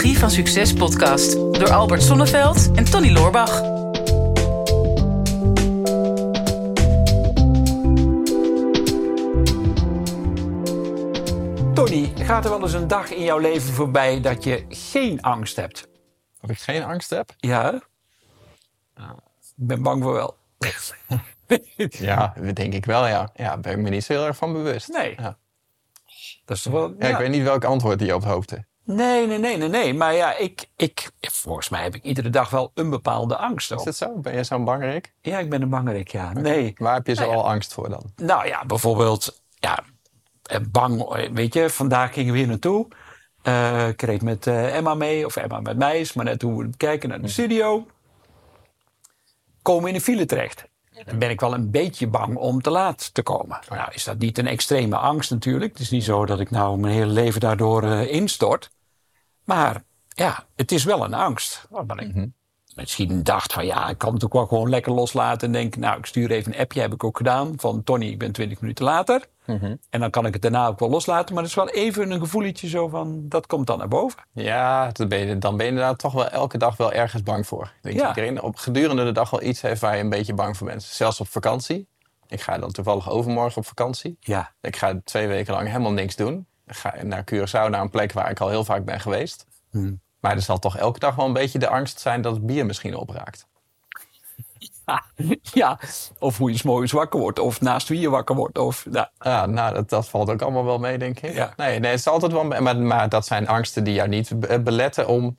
Psychologie van Succes podcast door Albert Sonneveld en Tony Loorbach. Tony, gaat er wel eens een dag in jouw leven voorbij dat je geen angst hebt? Of ik geen angst heb? Ja? Ik ben bang voor wel. Ja, dat denk ik wel, ja. Ja, daar ben ik me niet zo heel erg van bewust. Nee. Ja. Dat is toch wel... Ja, ik weet niet welk antwoord je op hoopte. Nee, nee, nee, nee, nee. Maar ja, ik, ik, volgens mij heb ik iedere dag wel een bepaalde angst. Is dat zo? Ben je zo'n bangerik? Ja, ik ben een bangerik, ja. Nee. Waar heb je zo Nou ja. al angst voor dan? Nou ja, bijvoorbeeld, ja, eh, bang, eh, weet je, vandaag gingen we hier naartoe. Eh, ik reed met eh, Emma mee, of Emma met mij, is maar net hoe we kijken naar de studio. Komen we in een file terecht. Dan ben ik wel een beetje bang om te laat te komen. Nou is dat niet een extreme angst natuurlijk. Het is niet zo dat ik nou mijn hele leven daardoor eh, instort. Maar ja, het is wel een angst. Waarvan ik misschien dacht van ja, ik kan het ook wel gewoon lekker loslaten. En denk, nou, ik stuur even een appje, heb ik ook gedaan. Van Tony, ik ben 20 minuten later. En dan kan ik het daarna ook wel loslaten. Maar het is wel even een gevoeletje zo van, dat komt dan naar boven. Ja, dan ben, je, dan ben je inderdaad toch wel elke dag wel ergens bang voor. Ik denk Ja. dat iedereen op gedurende de dag wel iets heeft waar je een beetje bang voor bent. Zelfs op vakantie. Ik ga dan toevallig overmorgen op vakantie. Ja, Ik ga twee weken lang helemaal niks doen. Ga naar Curaçao, naar een plek waar ik al heel vaak ben geweest. Hmm. Maar er zal toch elke dag wel een beetje de angst zijn dat het bier misschien opraakt. ja. of hoe je 's morgens wakker wordt. Of naast wie je wakker wordt. Of, nou, Ja, nou, dat, dat valt ook allemaal wel mee, denk ik. Ja. Nee, nee, het is altijd wel... Maar, maar dat zijn angsten die jou niet be- beletten om,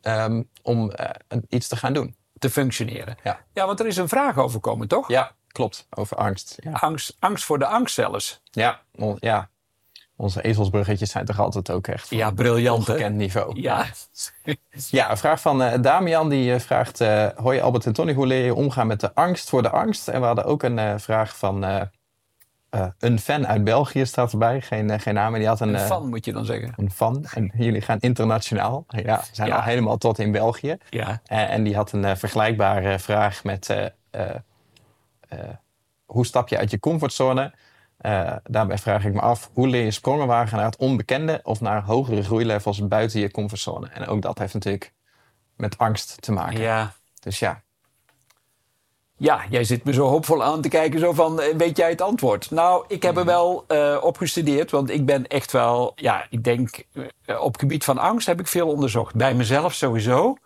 ehm, om eh, iets te gaan doen. te functioneren. Ja. ja, want er is een vraag over komen, toch? Ja, klopt. Over angst. Angst, angst voor de angst zelfs. ja, ja. Onze ezelsbruggetjes zijn toch altijd ook echt van Ja, briljant hè? ongekend niveau. Ja. Ja, een vraag van eh, Damian die eh, vraagt... eh hoi Albert en Tony, hoe leer je omgaan met de angst voor de angst? En we hadden ook een eh, vraag van eh, eh, een fan uit België, staat erbij. Geen, geen naam, maar die had een... Een fan moet je dan zeggen. een fan. En jullie gaan internationaal. Ja, we zijn Ja. al helemaal tot in België. Ja. En die had een vergelijkbare vraag met... eh, eh, eh, hoe stap je uit je comfortzone? Eh, daarbij vraag ik me af, hoe leer je sprongen wagen naar het onbekende... of naar hogere groeilevels buiten je comfortzone? En ook dat heeft natuurlijk met angst te maken. ja. Dus ja, Ja, jij zit me zo hoopvol aan te kijken, zo van, eh, weet jij het antwoord? Nou, ik heb er wel eh op gestudeerd, want ik ben echt wel, ja, ik denk, op het gebied van angst heb ik veel onderzocht. Bij mezelf sowieso.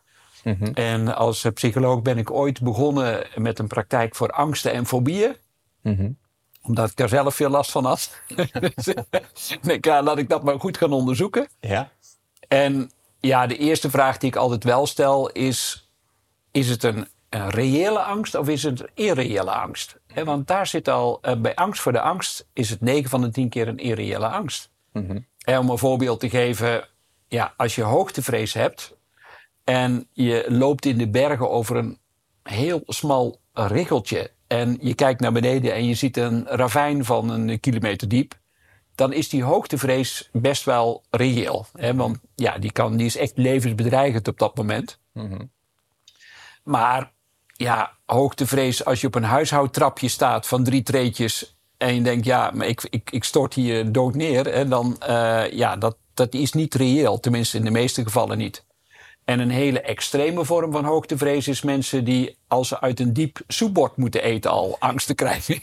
En als psycholoog ben ik ooit begonnen met een praktijk voor angsten en fobieën. Omdat ik daar zelf veel last van had. dus ik denk, ja, laat ik dat maar goed gaan onderzoeken. ja. En ja, de eerste vraag die ik altijd wel stel is: is het een, een reële angst of is het een irreële angst? Want daar zit al, eh, bij angst voor de angst is het 9 van de 10 keer een irreële angst. En om een voorbeeld te geven, ja, als je hoogtevrees hebt en je loopt in de bergen over een heel smal riggeltje en je kijkt naar beneden en je ziet een ravijn van een kilometer diep, dan is die hoogtevrees best wel reëel. Hè? Want ja, die, kan, die is echt levensbedreigend op dat moment. Maar ja, hoogtevrees als je op een huishoudtrapje staat van drie treetjes... en je denkt, ja, maar ik, ik, ik stort hier dood neer... Hè, dan eh, ja, dat, dat is niet reëel. Tenminste, in de meeste gevallen niet. En een hele extreme vorm van hoogtevrees is mensen die als ze uit een diep soepbord moeten eten al angsten krijgen.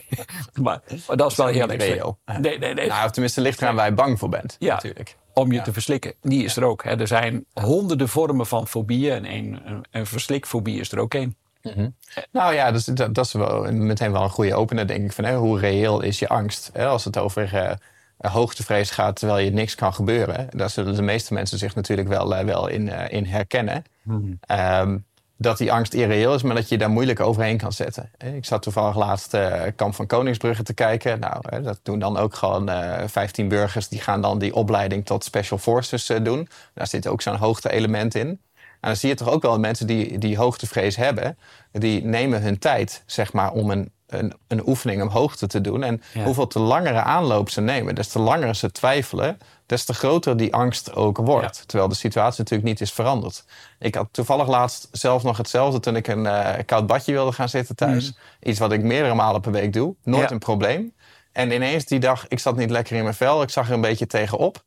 maar, maar dat is wel heel reëel. Nee, nee, nee. Nou, of tenminste ligt eraan waar je bang voor bent, Ja. natuurlijk. om je te verslikken. Die is er ook. Hè. Er zijn honderden vormen van fobieën en een, een, een verslikfobie is er ook één. Nou ja, dus dat, dat is wel meteen wel een goede opener, denk ik. Van, hè, hoe reëel is je angst? Hè, als het over eh, hoogtevrees gaat terwijl je niks kan gebeuren. Daar zullen de meeste mensen zich natuurlijk wel, eh, wel in, eh, in herkennen. Ehm, dat die angst irreëel is, maar dat je daar moeilijk overheen kan zetten. Ik zat toevallig laatst eh, Kamp van Koningsbrugge te kijken. Nou, dat doen dan ook gewoon eh 15 burgers. Die gaan dan die opleiding tot Special Forces eh, doen. Daar zit ook zo'n hoogte-element in. En dan zie je toch ook wel mensen die, die hoogtevrees hebben, die nemen hun tijd, zeg maar, om een, een, een oefening om hoogte te doen. En Ja. hoeveel te langere aanloop ze nemen, des te langer ze twijfelen, des te groter die angst ook wordt. Terwijl de situatie natuurlijk niet is veranderd. Ik had toevallig laatst zelf nog hetzelfde toen ik een eh, koud badje wilde gaan zitten thuis. Iets wat ik meerdere malen per week doe, nooit Mhm. Ja. een probleem. En ineens die dag, ik zat niet lekker in mijn vel, ik zag er een beetje tegenop.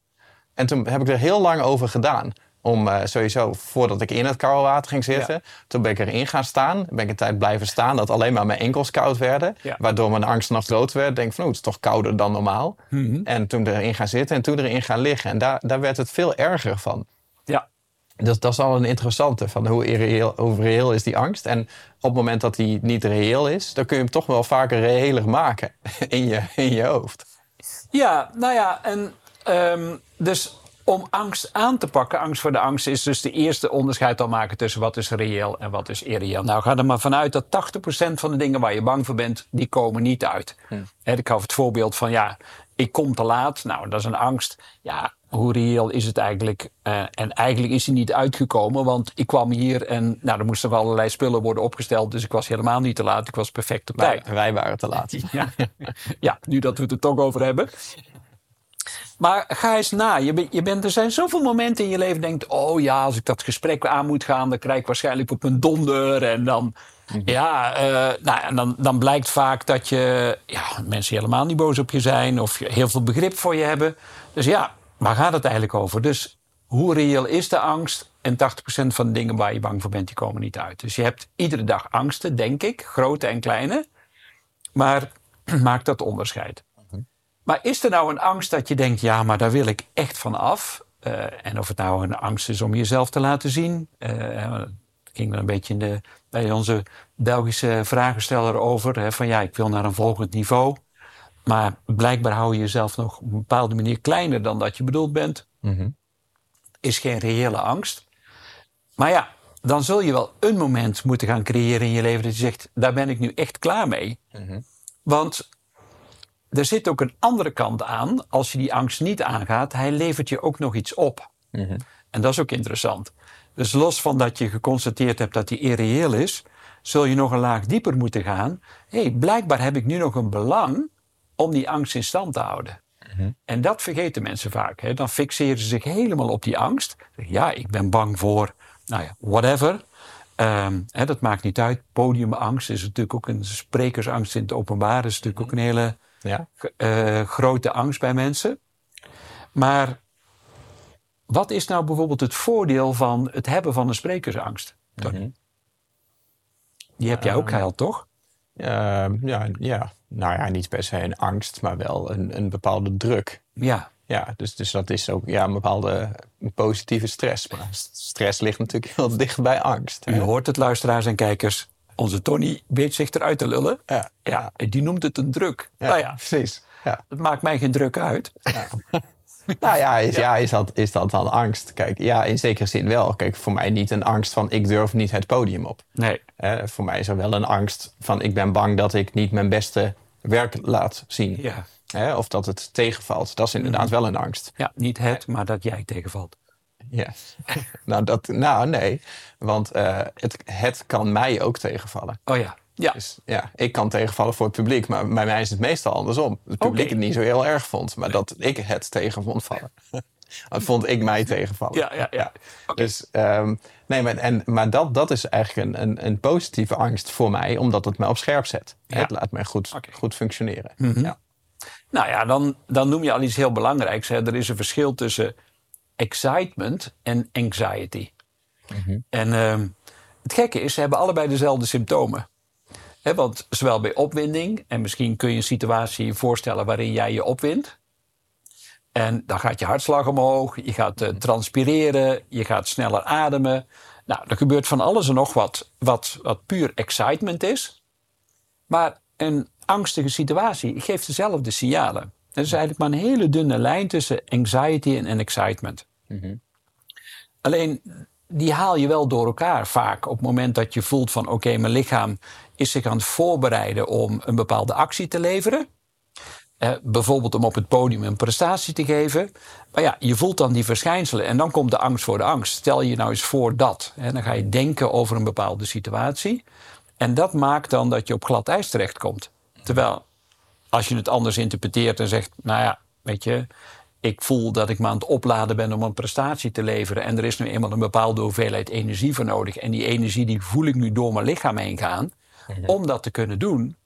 En toen heb ik er heel lang over gedaan. Om eh, sowieso voordat ik in het koude water ging zitten. Toen ben ik erin gaan staan. Ben ik een tijd blijven staan dat alleen maar mijn enkels koud werden. Ja. Waardoor mijn angst nog groter werd. Denk van, oh, het is toch kouder dan normaal. Mhm. En toen erin gaan zitten en toen erin gaan liggen. En daar, daar werd het veel erger van. Ja. Dus dat is al een interessante van hoe reëel, hoe reëel is die angst. En op het moment dat die niet reëel is, dan kun je hem toch wel vaker reëler maken in je, in je hoofd. Ja, nou ja, en ehm, dus om angst aan te pakken, angst voor de angst, is dus de eerste onderscheid al maken tussen wat is reëel en wat is irreëel. Nou, ga er maar vanuit dat 80% van de dingen waar je bang voor bent, die komen niet uit. Hè, ik gaf het voorbeeld van ja, ik kom te laat. Nou, dat is een angst. Ja, hoe reëel is het eigenlijk? Eh, en eigenlijk is hij niet uitgekomen, want ik kwam hier en nou, er moesten wel allerlei spullen worden opgesteld. Dus ik was helemaal niet te laat. Ik was perfect op tijd. Wij, wij waren te laat. Ja. ja, nu dat we het er toch over hebben. Maar ga eens na. Je, ben- je bent, er zijn zoveel momenten in je leven denkt... oh ja, als ik dat gesprek aan moet gaan... dan krijg ik waarschijnlijk op een donder. En dan, ja, eh, nou, en dan, dan blijkt vaak dat je... Ja, mensen helemaal niet boos op je zijn... of heel veel begrip voor je hebben. Dus ja, waar gaat het eigenlijk over? Dus hoe reëel is de angst? En 80% van de dingen waar je bang voor bent, die komen niet uit. Dus je hebt iedere dag angsten, denk ik. Grote en kleine. Maar maak dat onderscheid. Maar is er nou een angst dat je denkt, ja, maar daar wil ik echt van af? Eh, en of het nou een angst is om jezelf te laten zien. dat ging er een beetje in de, bij onze Belgische vragensteller over. Hè, van ja, ik wil naar een volgend niveau. Maar blijkbaar hou je jezelf nog op een bepaalde manier kleiner dan dat je bedoeld bent. Is geen reële angst. Maar ja, dan zul je wel een moment moeten gaan creëren in je leven dat je zegt, daar ben ik nu echt klaar mee. Want er zit ook een andere kant aan. Als je die angst niet aangaat, hij levert je ook nog iets op. En dat is ook interessant. Dus los van dat je geconstateerd hebt dat die irreëel is, zul je nog een laag dieper moeten gaan. Hé, hey, blijkbaar heb ik nu nog een belang om die angst in stand te houden. En dat vergeten mensen vaak. Hè. Dan fixeren ze zich helemaal op die angst. Ja, ik ben bang voor, nou ja, whatever. Ehm, hè, dat maakt niet uit. Podiumangst is natuurlijk ook een sprekersangst in het openbaar. is natuurlijk ook een hele Ja? eh, grote angst bij mensen. Maar wat is nou bijvoorbeeld het voordeel van het hebben van een sprekersangst? Tony? Die heb jij ook gehad, toch? Ehm, ja, ja, nou ja, niet per se een angst, maar wel een, een bepaalde druk. Ja. Ja, dus, dus dat is ook ja, een bepaalde positieve stress. Maar st- stress ligt natuurlijk heel dicht bij angst. hè. U hoort het, luisteraars en kijkers. Onze Tony weet zich eruit te lullen. Ja, Ja, en die noemt het een druk. ja, Nou ja, precies. Ja. dat maakt mij geen druk uit. Nou ja, is, ja. is, dat, is dat dan angst? Kijk, ja, in zekere zin wel. Kijk, voor mij niet een angst van ik durf niet het podium op. Nee. Voor mij is er wel een angst van ik ben bang dat ik niet mijn beste werk laat zien. Ja. Of dat het tegenvalt. Dat is inderdaad wel een angst. ja, niet het, maar dat jij tegenvalt. Ja. nou, dat, nou, nee. Want eh, het, het kan mij ook tegenvallen. Oh ja. Ja. Dus ja, ik kan tegenvallen voor het publiek. Maar bij mij is het meestal andersom. Het publiek het niet zo heel erg vond. Maar dat ik het tegen vond vallen. dat vond ik mij tegenvallen. Ja, ja, ja. Dus, ehm, nee, maar, en, maar dat, dat is eigenlijk een, een, een positieve angst voor mij. Omdat het mij op scherp zet. Ja. Het laat mij goed, goed functioneren. Mhm. ja. Nou ja, dan, dan noem je al iets heel belangrijks. Hè. Er is een verschil tussen excitement en anxiety. En ehm, het gekke is, ze hebben allebei dezelfde symptomen. Want zowel bij opwinding, en misschien kun je een situatie voorstellen waarin jij je opwindt. En dan gaat je hartslag omhoog, je gaat eh, transpireren, je gaat sneller ademen. Nou, er gebeurt van alles en nog wat, wat, wat puur excitement is. Maar een angstige situatie geeft dezelfde signalen. Er is eigenlijk maar een hele dunne lijn tussen anxiety en excitement. Alleen die haal je wel door elkaar vaak op het moment dat je voelt van oké, mijn lichaam is zich aan het voorbereiden om een bepaalde actie te leveren. Eh, bijvoorbeeld om op het podium een prestatie te geven. Maar ja, je voelt dan die verschijnselen en dan komt de angst voor de angst. Stel je nou eens voor dat. Hè, dan ga je denken over een bepaalde situatie. En dat maakt dan dat je op glad ijs terechtkomt. Terwijl als je het anders interpreteert en zegt, nou ja, weet je, ik voel dat ik me aan het opladen ben om een prestatie te leveren. En er is nu eenmaal een bepaalde hoeveelheid energie voor nodig. En die energie die voel ik nu door mijn lichaam heen gaan. Om dat te kunnen doen,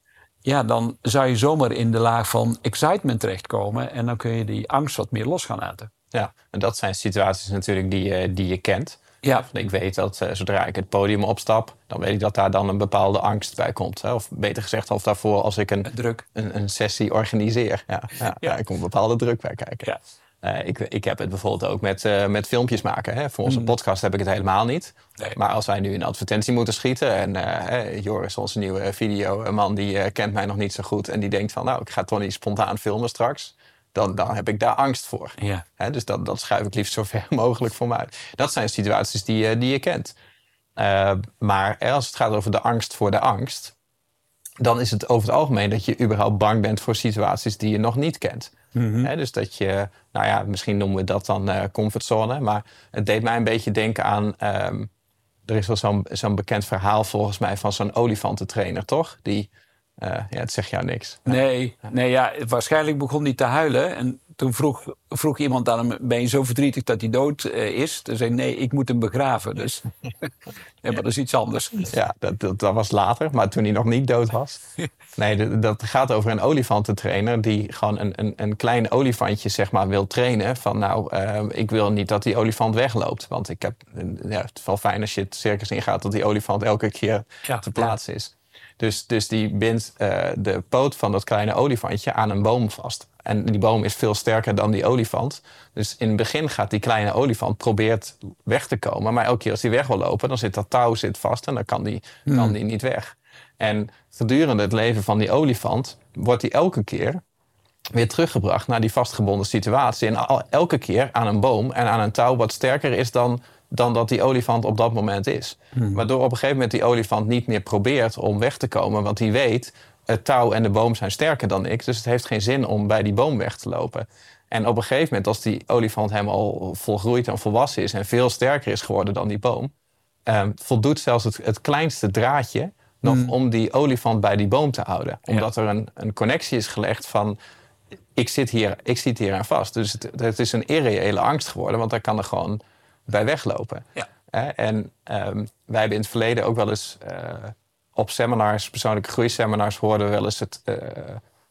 ja, dan zou je zomaar in de laag van excitement terechtkomen. En dan kun je die angst wat meer los gaan laten. Ja, en dat zijn situaties natuurlijk die, je- die je kent. Ja, Ik weet dat eh, zodra ik het podium opstap, dan weet ik dat daar dan een bepaalde angst bij komt. Hè? Of beter gezegd, of daarvoor als ik een, druk. een, een sessie organiseer. Ja, ja, Ja. Daar komt een bepaalde druk bij kijken. Ja. Eh, ik, ik heb het bijvoorbeeld ook met, eh, met filmpjes maken. Hè? Voor onze podcast heb ik het helemaal niet. Nee. Maar als wij nu een advertentie moeten schieten... en Joris, onze nieuwe videoman, die eh, kent mij nog niet zo goed... en die denkt van, nou, ik ga toch niet spontaan filmen straks... dan, dan heb ik daar angst voor. Ja. Dus dat, dat schuif ik liefst zo ver mogelijk voor me uit. Dat zijn situaties die, je- die je kent. Eh, maar als het gaat over de angst voor de angst... dan is het over het algemeen dat je überhaupt bang bent voor situaties die je nog niet kent. Hè, dus dat je, nou ja, misschien noemen we dat dan eh, comfortzone. Maar het deed mij een beetje denken aan... ehm, er is wel zo'n zo'n bekend verhaal volgens mij van zo'n olifantentrainer, toch? Die, eh, ja, het zegt jou niks. Nee, nee ja, waarschijnlijk begon hij te huilen. En toen vroeg, vroeg iemand aan hem, ben je zo verdrietig dat hij dood eh, is? Toen zei hij, nee, ik moet hem begraven. Dus ja, maar dat is iets anders. Ja, dat, dat, dat was later, maar toen hij nog niet dood was. Nee, dat- dat gaat over een olifantentrainer die gewoon een, een, een klein olifantje zeg maar, wil trainen. Van nou, eh, ik wil niet dat die olifant wegloopt. Want ik heb, ja, het is wel fijn als je het circus ingaat dat die olifant elke keer Ja, te plaatsen is. Dus, dus die bindt eh, de poot van dat kleine olifantje aan een boom vast. En die boom is veel sterker dan die olifant. Dus in het begin gaat die kleine olifant probeert weg te komen. Maar elke keer als hij weg wil lopen, dan zit dat touw zit vast en dan kan die, kan die niet weg. En gedurende het leven van die olifant wordt hij elke keer weer teruggebracht naar die vastgebonden situatie. En al, elke keer aan een boom en aan een touw wat sterker is dan, dan dat die olifant op dat moment is. Waardoor op een gegeven moment die olifant niet meer probeert om weg te komen. Want hij weet, het touw en de boom zijn sterker dan ik. Dus het heeft geen zin om bij die boom weg te lopen. En op een gegeven moment, als die olifant helemaal volgroeid en volwassen is... en veel sterker is geworden dan die boom... ehm, voldoet zelfs het, het kleinste draadje nog om die olifant bij die boom te houden. Omdat er een, een connectie is gelegd van... ik zit hier, ik zit hier aan vast. Dus het, het is een irreële angst geworden, want daar kan er gewoon bij weglopen. Ja. En ehm, wij hebben in het verleden ook wel eens eh, op seminars, persoonlijke groeiseminars, hoorden we wel eens het, eh,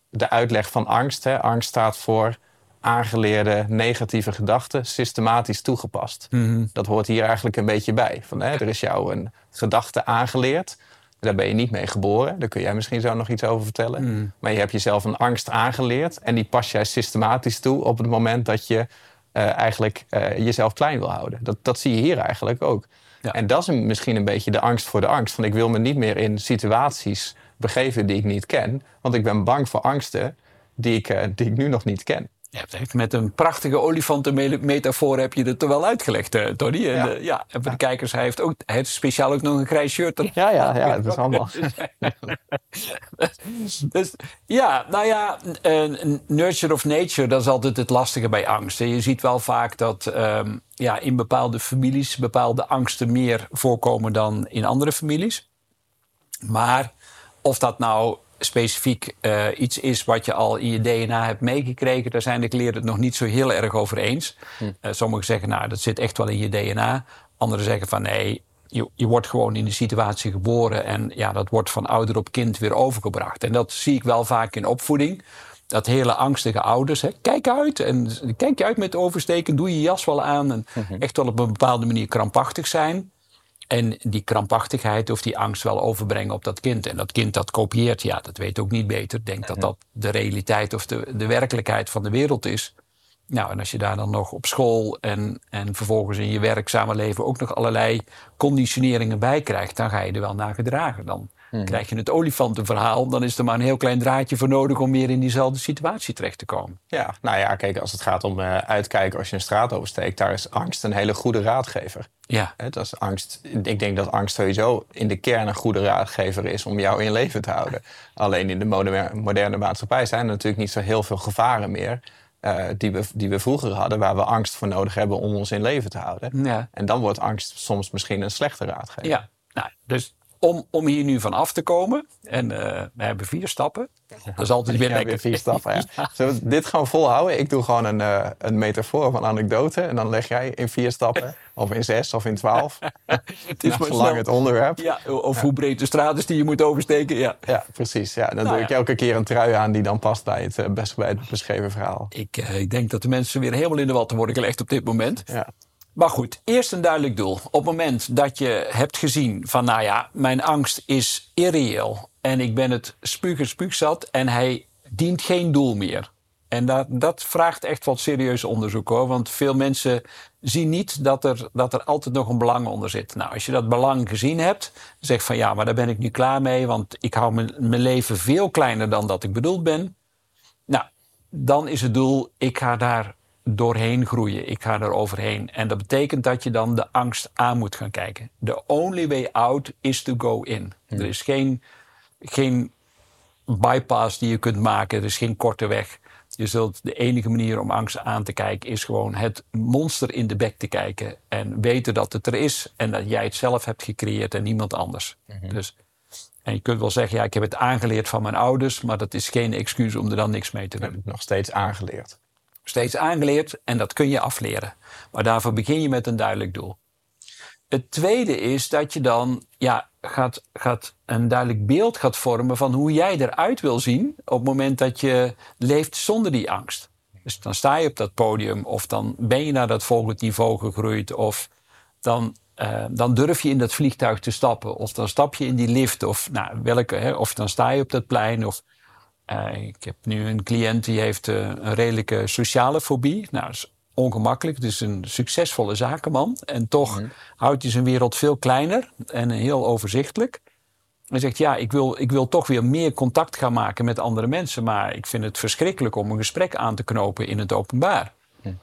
de uitleg van angst. Hè? Angst staat voor aangeleerde negatieve gedachten systematisch toegepast. Dat hoort hier eigenlijk een beetje bij. Van, hè, er is jou een gedachte aangeleerd. Daar ben je niet mee geboren. Daar kun jij misschien zo nog iets over vertellen. Maar je hebt jezelf een angst aangeleerd. En die pas jij systematisch toe op het moment dat je eh, eigenlijk eh, jezelf klein wil houden. Dat, dat zie je hier eigenlijk ook. Ja. En dat is een- misschien een beetje de angst voor de angst. Van ik wil me niet meer in situaties begeven die ik niet ken. Want ik ben bang voor angsten die ik, eh, die ik nu nog niet ken. Met een prachtige olifantenmetafoor heb je het er wel uitgelegd, eh, Tony. En, Ja. eh, ja, en voor de kijkers, hij heeft, ook, hij heeft speciaal ook nog een grijs shirt. Ja, ja, ja, het is allemaal. Dus ja, nou ja, nurture of nature, dat is altijd het lastige bij angst. hè. Je ziet wel vaak dat ehm, ja, in bepaalde families bepaalde angsten meer voorkomen dan in andere families. Maar of dat nou specifiek eh, iets is wat je al in je DNA hebt meegekregen, daar zijn de leren het nog niet zo heel erg over eens. Eh, sommigen zeggen, nou, dat zit echt wel in je DNA. Anderen zeggen van nee, je, je wordt gewoon in de situatie geboren en ja, dat wordt van ouder op kind weer overgebracht. En dat zie ik wel vaak in opvoeding. Dat hele angstige ouders, hè, kijk uit en kijk je uit met oversteken, doe je jas wel aan en echt wel op een bepaalde manier krampachtig zijn. En die krampachtigheid of die angst wel overbrengen op dat kind. En dat kind dat kopieert, ja, dat weet ook niet beter. Denkt dat dat de realiteit of de, de werkelijkheid van de wereld is. Nou, en als je daar dan nog op school en, en vervolgens in je werkzame leven ook nog allerlei conditioneringen bij krijgt, dan ga je er wel naar gedragen. Dan krijg je het olifantenverhaal, dan is er maar een heel klein draadje voor nodig om weer in diezelfde situatie terecht te komen. Ja, nou ja, kijk, als het gaat om eh, uitkijken als je een straat oversteekt, daar is angst een hele goede raadgever. Ja, dat is angst. Ik denk dat angst sowieso in de kern een goede raadgever is om jou in leven te houden. Alleen in de moder- moderne maatschappij zijn er natuurlijk niet zo heel veel gevaren meer. eh, die, we, die we vroeger hadden, waar we angst voor nodig hebben om ons in leven te houden. ja. En dan wordt angst soms misschien een slechte raadgever. Ja, nou, dus om, om hier nu van af te komen. En uh, we hebben vier stappen. Dat is altijd weer lekker. Vier stappen, ja. Zullen we dit gewoon volhouden? Ik doe gewoon een, uh, een metafoor van anekdote. En dan leg jij in vier stappen, of in zes, of in twaalf. het is maar lang het onderwerp. Ja, of ja. hoe breed de straat is die je moet oversteken. Ja, ja precies. Ja. Dan nou, doe ik elke keer een trui aan die dan past bij het, uh, best bij het beschreven verhaal. Ik, ik denk dat de mensen weer helemaal in de watten worden gelegd op dit moment. Ja. Maar goed, eerst een duidelijk doel. Op het moment dat je hebt gezien van, nou ja, mijn angst is irreëel en ik ben het spuug spuugzat en hij dient geen doel meer. En dat, dat vraagt echt wat serieus onderzoek hoor. Want veel mensen zien niet dat er, dat er altijd nog een belang onder zit. Nou, als je dat belang gezien hebt, zeg van ja, maar daar ben ik nu klaar mee. Want ik hou mijn, mijn leven veel kleiner dan dat ik bedoeld ben. Nou, dan is het doel, ik ga daar doorheen groeien. Ik ga er overheen. En dat betekent dat je dan de angst aan moet gaan kijken. The only way out is to go in. Er is geen, geen bypass die je kunt maken. Er is geen korte weg. Je zult de enige manier om angst aan te kijken is gewoon het monster in de bek te kijken. En weten dat het er is en dat jij het zelf hebt gecreëerd en niemand anders. Dus, en je kunt wel zeggen, ja, ik heb het aangeleerd van mijn ouders, maar dat is geen excuus om er dan niks mee te doen. Ik heb het nog steeds aangeleerd steeds aangeleerd en dat kun je afleren. Maar daarvoor begin je met een duidelijk doel. Het tweede is dat je dan ja, gaat, gaat een duidelijk beeld gaat vormen van hoe jij eruit wil zien op het moment dat je leeft zonder die angst. Dus dan sta je op dat podium of dan ben je naar dat volgende niveau gegroeid of dan, uh, dan durf je in dat vliegtuig te stappen of dan stap je in die lift of nou, welke, hè, of dan sta je op dat plein of uh, ik heb nu een cliënt die heeft uh, een redelijke sociale fobie. Nou, dat is ongemakkelijk. Het is een succesvolle zakenman. En toch mm. houdt hij zijn wereld veel kleiner en heel overzichtelijk. Hij zegt, ja, ik wil, ik wil toch weer meer contact gaan maken met andere mensen. Maar ik vind het verschrikkelijk om een gesprek aan te knopen in het openbaar. Mm.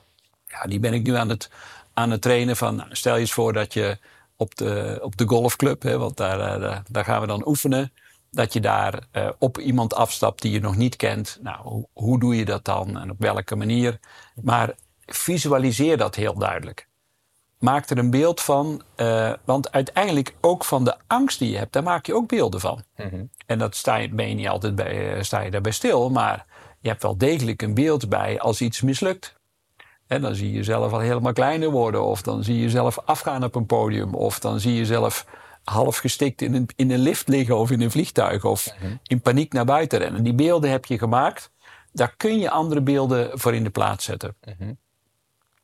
Ja, die ben ik nu aan het, aan het trainen van... Nou, stel je eens voor dat je op de, op de golfclub... Hè, want daar, uh, daar, daar gaan we dan oefenen dat je daar uh, op iemand afstapt die je nog niet kent. Nou, hoe, hoe, doe je dat dan en op welke manier? Maar visualiseer dat heel duidelijk. Maak er een beeld van, uh, want uiteindelijk ook van de angst die je hebt, daar maak je ook beelden van. Mm -hmm. En dat sta je, ben je niet altijd bij, uh, sta je daarbij stil, maar je hebt wel degelijk een beeld bij als iets mislukt. En dan zie je jezelf al helemaal kleiner worden, of dan zie je jezelf afgaan op een podium, of dan zie je jezelf half gestikt in een, in een lift liggen of in een vliegtuig of in paniek naar buiten rennen. Die beelden heb je gemaakt. Daar kun je andere beelden voor in de plaats zetten. Mhm.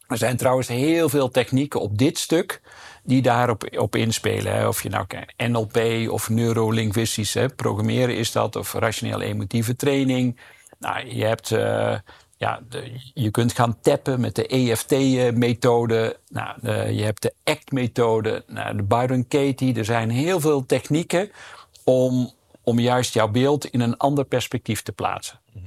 Er zijn trouwens heel veel technieken op dit stuk die daarop op inspelen. Hè. Of je nou NLP of neurolinguistisch hè, programmeren is dat, of rationeel emotieve training. Nou, je hebt uh, ja, je kunt gaan tappen met de EFT-methode. Nou, je hebt de ACT-methode, nou, de Byron Katie. Er zijn heel veel technieken om, om juist jouw beeld in een ander perspectief te plaatsen. Mhm.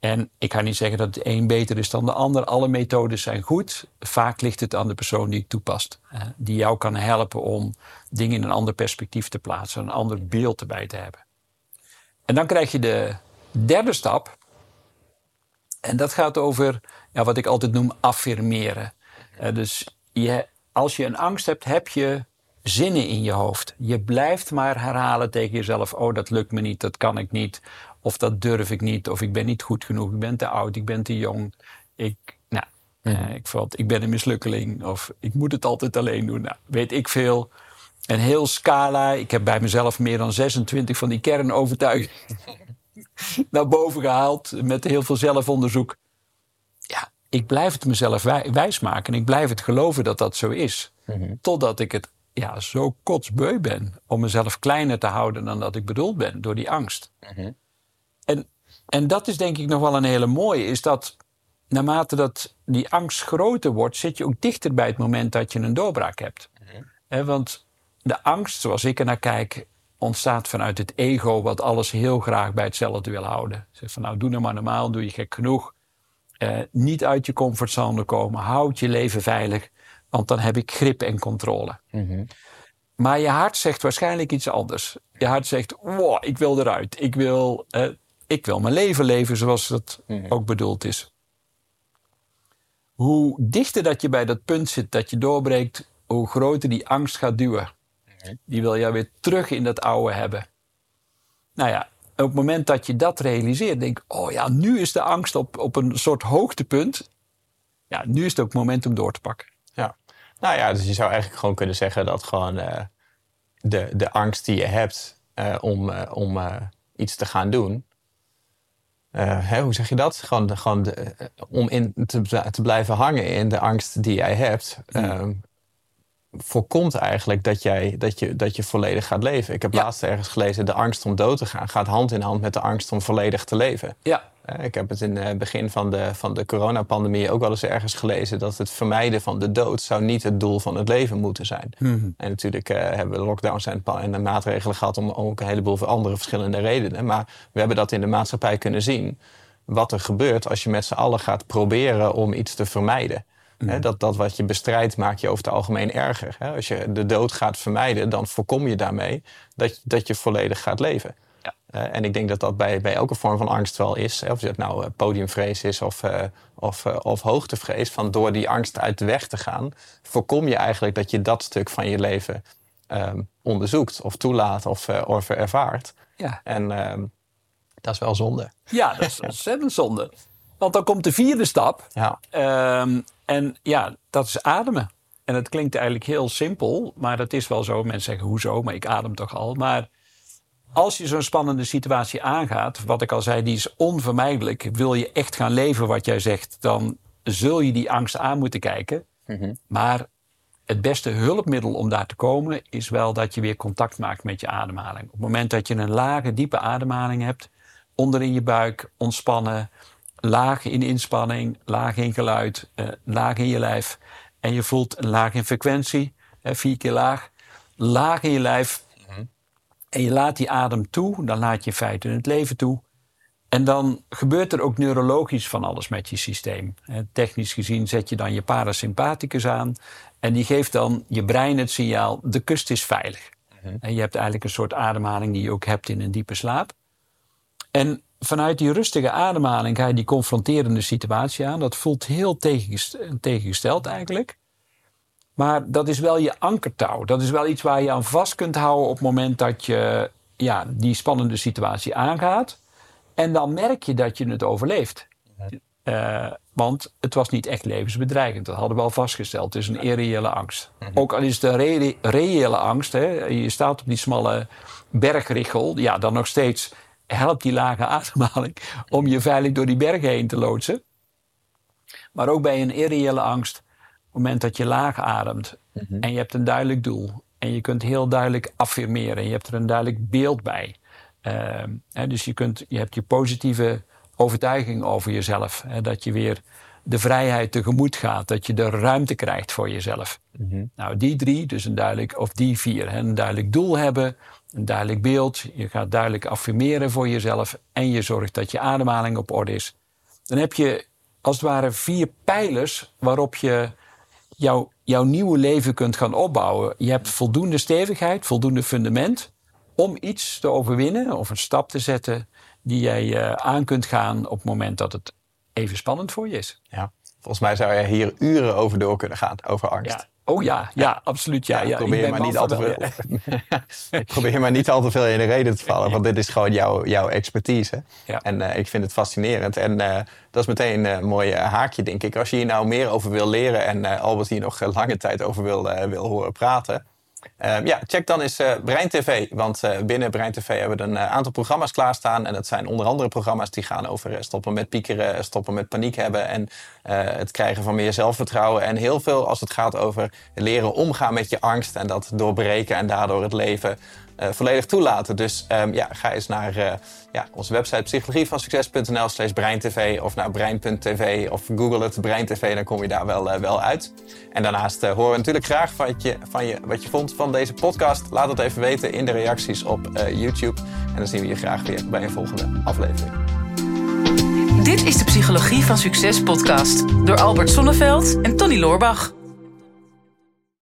En ik ga niet zeggen dat het een beter is dan de ander. Alle methodes zijn goed. Vaak ligt het aan de persoon die het toepast. die jou kan helpen om dingen in een ander perspectief te plaatsen. Een ander beeld erbij te hebben. En dan krijg je de derde stap. En dat gaat over ja, wat ik altijd noem affirmeren. Uh, dus je, als je een angst hebt, heb je zinnen in je hoofd. Je blijft maar herhalen tegen jezelf: Oh, dat lukt me niet, dat kan ik niet. Of dat durf ik niet, of ik ben niet goed genoeg, ik ben te oud, ik ben te jong. Ik, nou, uh, ik, valt, ik ben een mislukkeling, of ik moet het altijd alleen doen. Nou, weet ik veel. Een heel scala. Ik heb bij mezelf meer dan 26 van die kernovertuigingen naar boven gehaald met heel veel zelfonderzoek. Ja, ik blijf het mezelf wij, wijsmaken. En ik blijf het geloven dat dat zo is. Mhm. Totdat ik het ja, zo kotsbeu ben om mezelf kleiner te houden dan dat ik bedoeld ben door die angst. Mhm. en, en dat is denk ik nog wel een hele mooie, is dat naarmate dat die angst groter wordt, zit je ook dichter bij het moment dat je een doorbraak hebt. Mhm. want de angst, zoals ik er naar kijk, ontstaat vanuit het ego, wat alles heel graag bij hetzelfde wil houden. Zeg van nou, doe nou maar normaal, doe je gek genoeg. Uh, niet uit je comfortzone komen, houd je leven veilig, want dan heb ik grip en controle. Mm Maar je hart zegt waarschijnlijk iets anders. Je hart zegt, wow, ik wil eruit. Ik wil, uh, ik wil mijn leven leven zoals het mm ook bedoeld is. Hoe dichter dat je bij dat punt zit dat je doorbreekt, hoe groter die angst gaat duwen. Die wil jou weer terug in dat oude hebben. Nou ja, op het moment dat je dat realiseert, denk ik, oh ja, nu is de angst op, op een soort hoogtepunt. Ja, nu is het ook het moment om door te pakken. Ja, nou ja, dus je zou eigenlijk gewoon kunnen zeggen dat gewoon uh, de, de angst die je hebt uh, om, uh, om iets te gaan doen. Hè, hoe zeg je dat? Gewoon, gewoon de, om in te, te blijven hangen in de angst die jij hebt. Mm voorkomt eigenlijk dat, jij, dat, je, dat je volledig gaat leven. Ik heb laatst ergens gelezen, de angst om dood te gaan gaat hand in hand met de angst om volledig te leven. Ja. Ik heb het in het begin van de, van de coronapandemie ook wel eens ergens gelezen dat het vermijden van de dood zou niet het doel van het leven moeten zijn. Mhm. En natuurlijk uh, hebben we lockdowns en, en de maatregelen gehad om ook een heleboel andere verschillende redenen. Maar we hebben dat in de maatschappij kunnen zien. Wat er gebeurt als je met z'n allen gaat proberen om iets te vermijden. Mm. dat, dat wat je bestrijdt maak je over het algemeen erger. als je de dood gaat vermijden, dan voorkom je daarmee dat, dat je volledig gaat leven. Ja. en ik denk dat dat bij, bij elke vorm van angst wel is. of het nou uh, podiumvrees is of, uh, of, uh, of hoogtevrees. Van door die angst uit de weg te gaan, voorkom je eigenlijk dat je dat stuk van je leven um, onderzoekt of toelaat of, of ervaart. Ja. En um, dat is wel zonde. Ja, dat is ontzettend zonde. Want dan komt de vierde stap. Ja. Um, en ja, dat is ademen. En het klinkt eigenlijk heel simpel, maar dat is wel zo. Mensen zeggen, hoezo? Maar ik adem toch al. Maar als je zo'n spannende situatie aangaat, wat ik al zei, die is onvermijdelijk. Wil je echt gaan leven wat jij zegt, dan zul je die angst aan moeten kijken. Mm -hmm. Maar het beste hulpmiddel om daar te komen is wel dat je weer contact maakt met je ademhaling. Op het moment dat je een lage, diepe ademhaling hebt, onder in je buik, ontspannen, laag in inspanning, laag in geluid, uh, laag in je lijf. En je voelt een laag in frequentie, hè, vier keer laag. Laag in je lijf. Mhm. En je laat die adem toe, dan laat je in feite het leven toe. En dan gebeurt er ook neurologisch van alles met je systeem. Technisch gezien zet je dan je parasympathicus aan. En die geeft dan je brein het signaal, de kust is veilig. Mhm. En je hebt eigenlijk een soort ademhaling die je ook hebt in een diepe slaap. En vanuit die rustige ademhaling ga je die confronterende situatie aan. Dat voelt heel tegengesteld eigenlijk. Maar dat is wel je ankertouw. Dat is wel iets waar je aan vast kunt houden op het moment dat je ja, die spannende situatie aangaat. En dan merk je dat je het overleeft. Uh, want het was niet echt levensbedreigend. Dat hadden we al vastgesteld. Het is een irreële angst. Mhm. Ook al is het een re reële angst. Hè, je staat op die smalle bergrichel. Ja, dan nog steeds helpt die lage ademhaling om je veilig door die bergen heen te loodsen. Maar ook bij een irreële angst, op het moment dat je laag ademt Mhm. en je hebt een duidelijk doel en je kunt heel duidelijk affirmeren en je hebt er een duidelijk beeld bij. Uh, hè, dus je, kunt, je hebt je positieve overtuiging over jezelf. Hè, dat je weer de vrijheid tegemoet gaat, dat je de ruimte krijgt voor jezelf. Mhm. Nou, die drie, dus een duidelijk, of die vier, hè, een duidelijk doel hebben, een duidelijk beeld. Je gaat duidelijk affirmeren voor jezelf en je zorgt dat je ademhaling op orde is. Dan heb je als het ware vier pijlers waarop je jouw, jouw nieuwe leven kunt gaan opbouwen. Je hebt voldoende stevigheid, voldoende fundament om iets te overwinnen of een stap te zetten die jij uh, aan kunt gaan op het moment dat het even spannend voor je is. Ja, volgens mij zou je hier uren over door kunnen gaan, over angst. Ja. Oh ja, ja, absoluut. Ja, ja, probeer maar niet al te veel. probeer maar niet al te veel in de reden te vallen, want dit is gewoon jouw, jouw expertise. Ja. En uh, ik vind het fascinerend. En uh, dat is meteen een mooi haakje, denk ik. Als je hier nou meer over wil leren en uh, Albert hier nog lange tijd over wil, wil horen praten. Uh, ja, check dan eens uh, Brein TV. Want uh, binnen Brein TV hebben we een aantal programma's klaarstaan. En dat zijn onder andere programma's die gaan over stoppen met piekeren, stoppen met paniek hebben. En het krijgen van meer zelfvertrouwen. En heel veel als het gaat over leren omgaan met je angst. En dat doorbreken en daardoor het leven volledig toelaten. Dus um, ja, ga eens naar uh, ja, onze website psychologievansucces.nl slash breintv of naar brein.tv of google het breintv, dan kom je daar wel, uh, wel uit. En daarnaast horen we natuurlijk graag van je, van je, wat je vond van deze podcast. Laat het even weten in de reacties op YouTube. En dan zien we je graag weer bij een volgende aflevering. Dit is de Psychologie van Succes podcast door Albert Sonneveld en Tony Loorbach.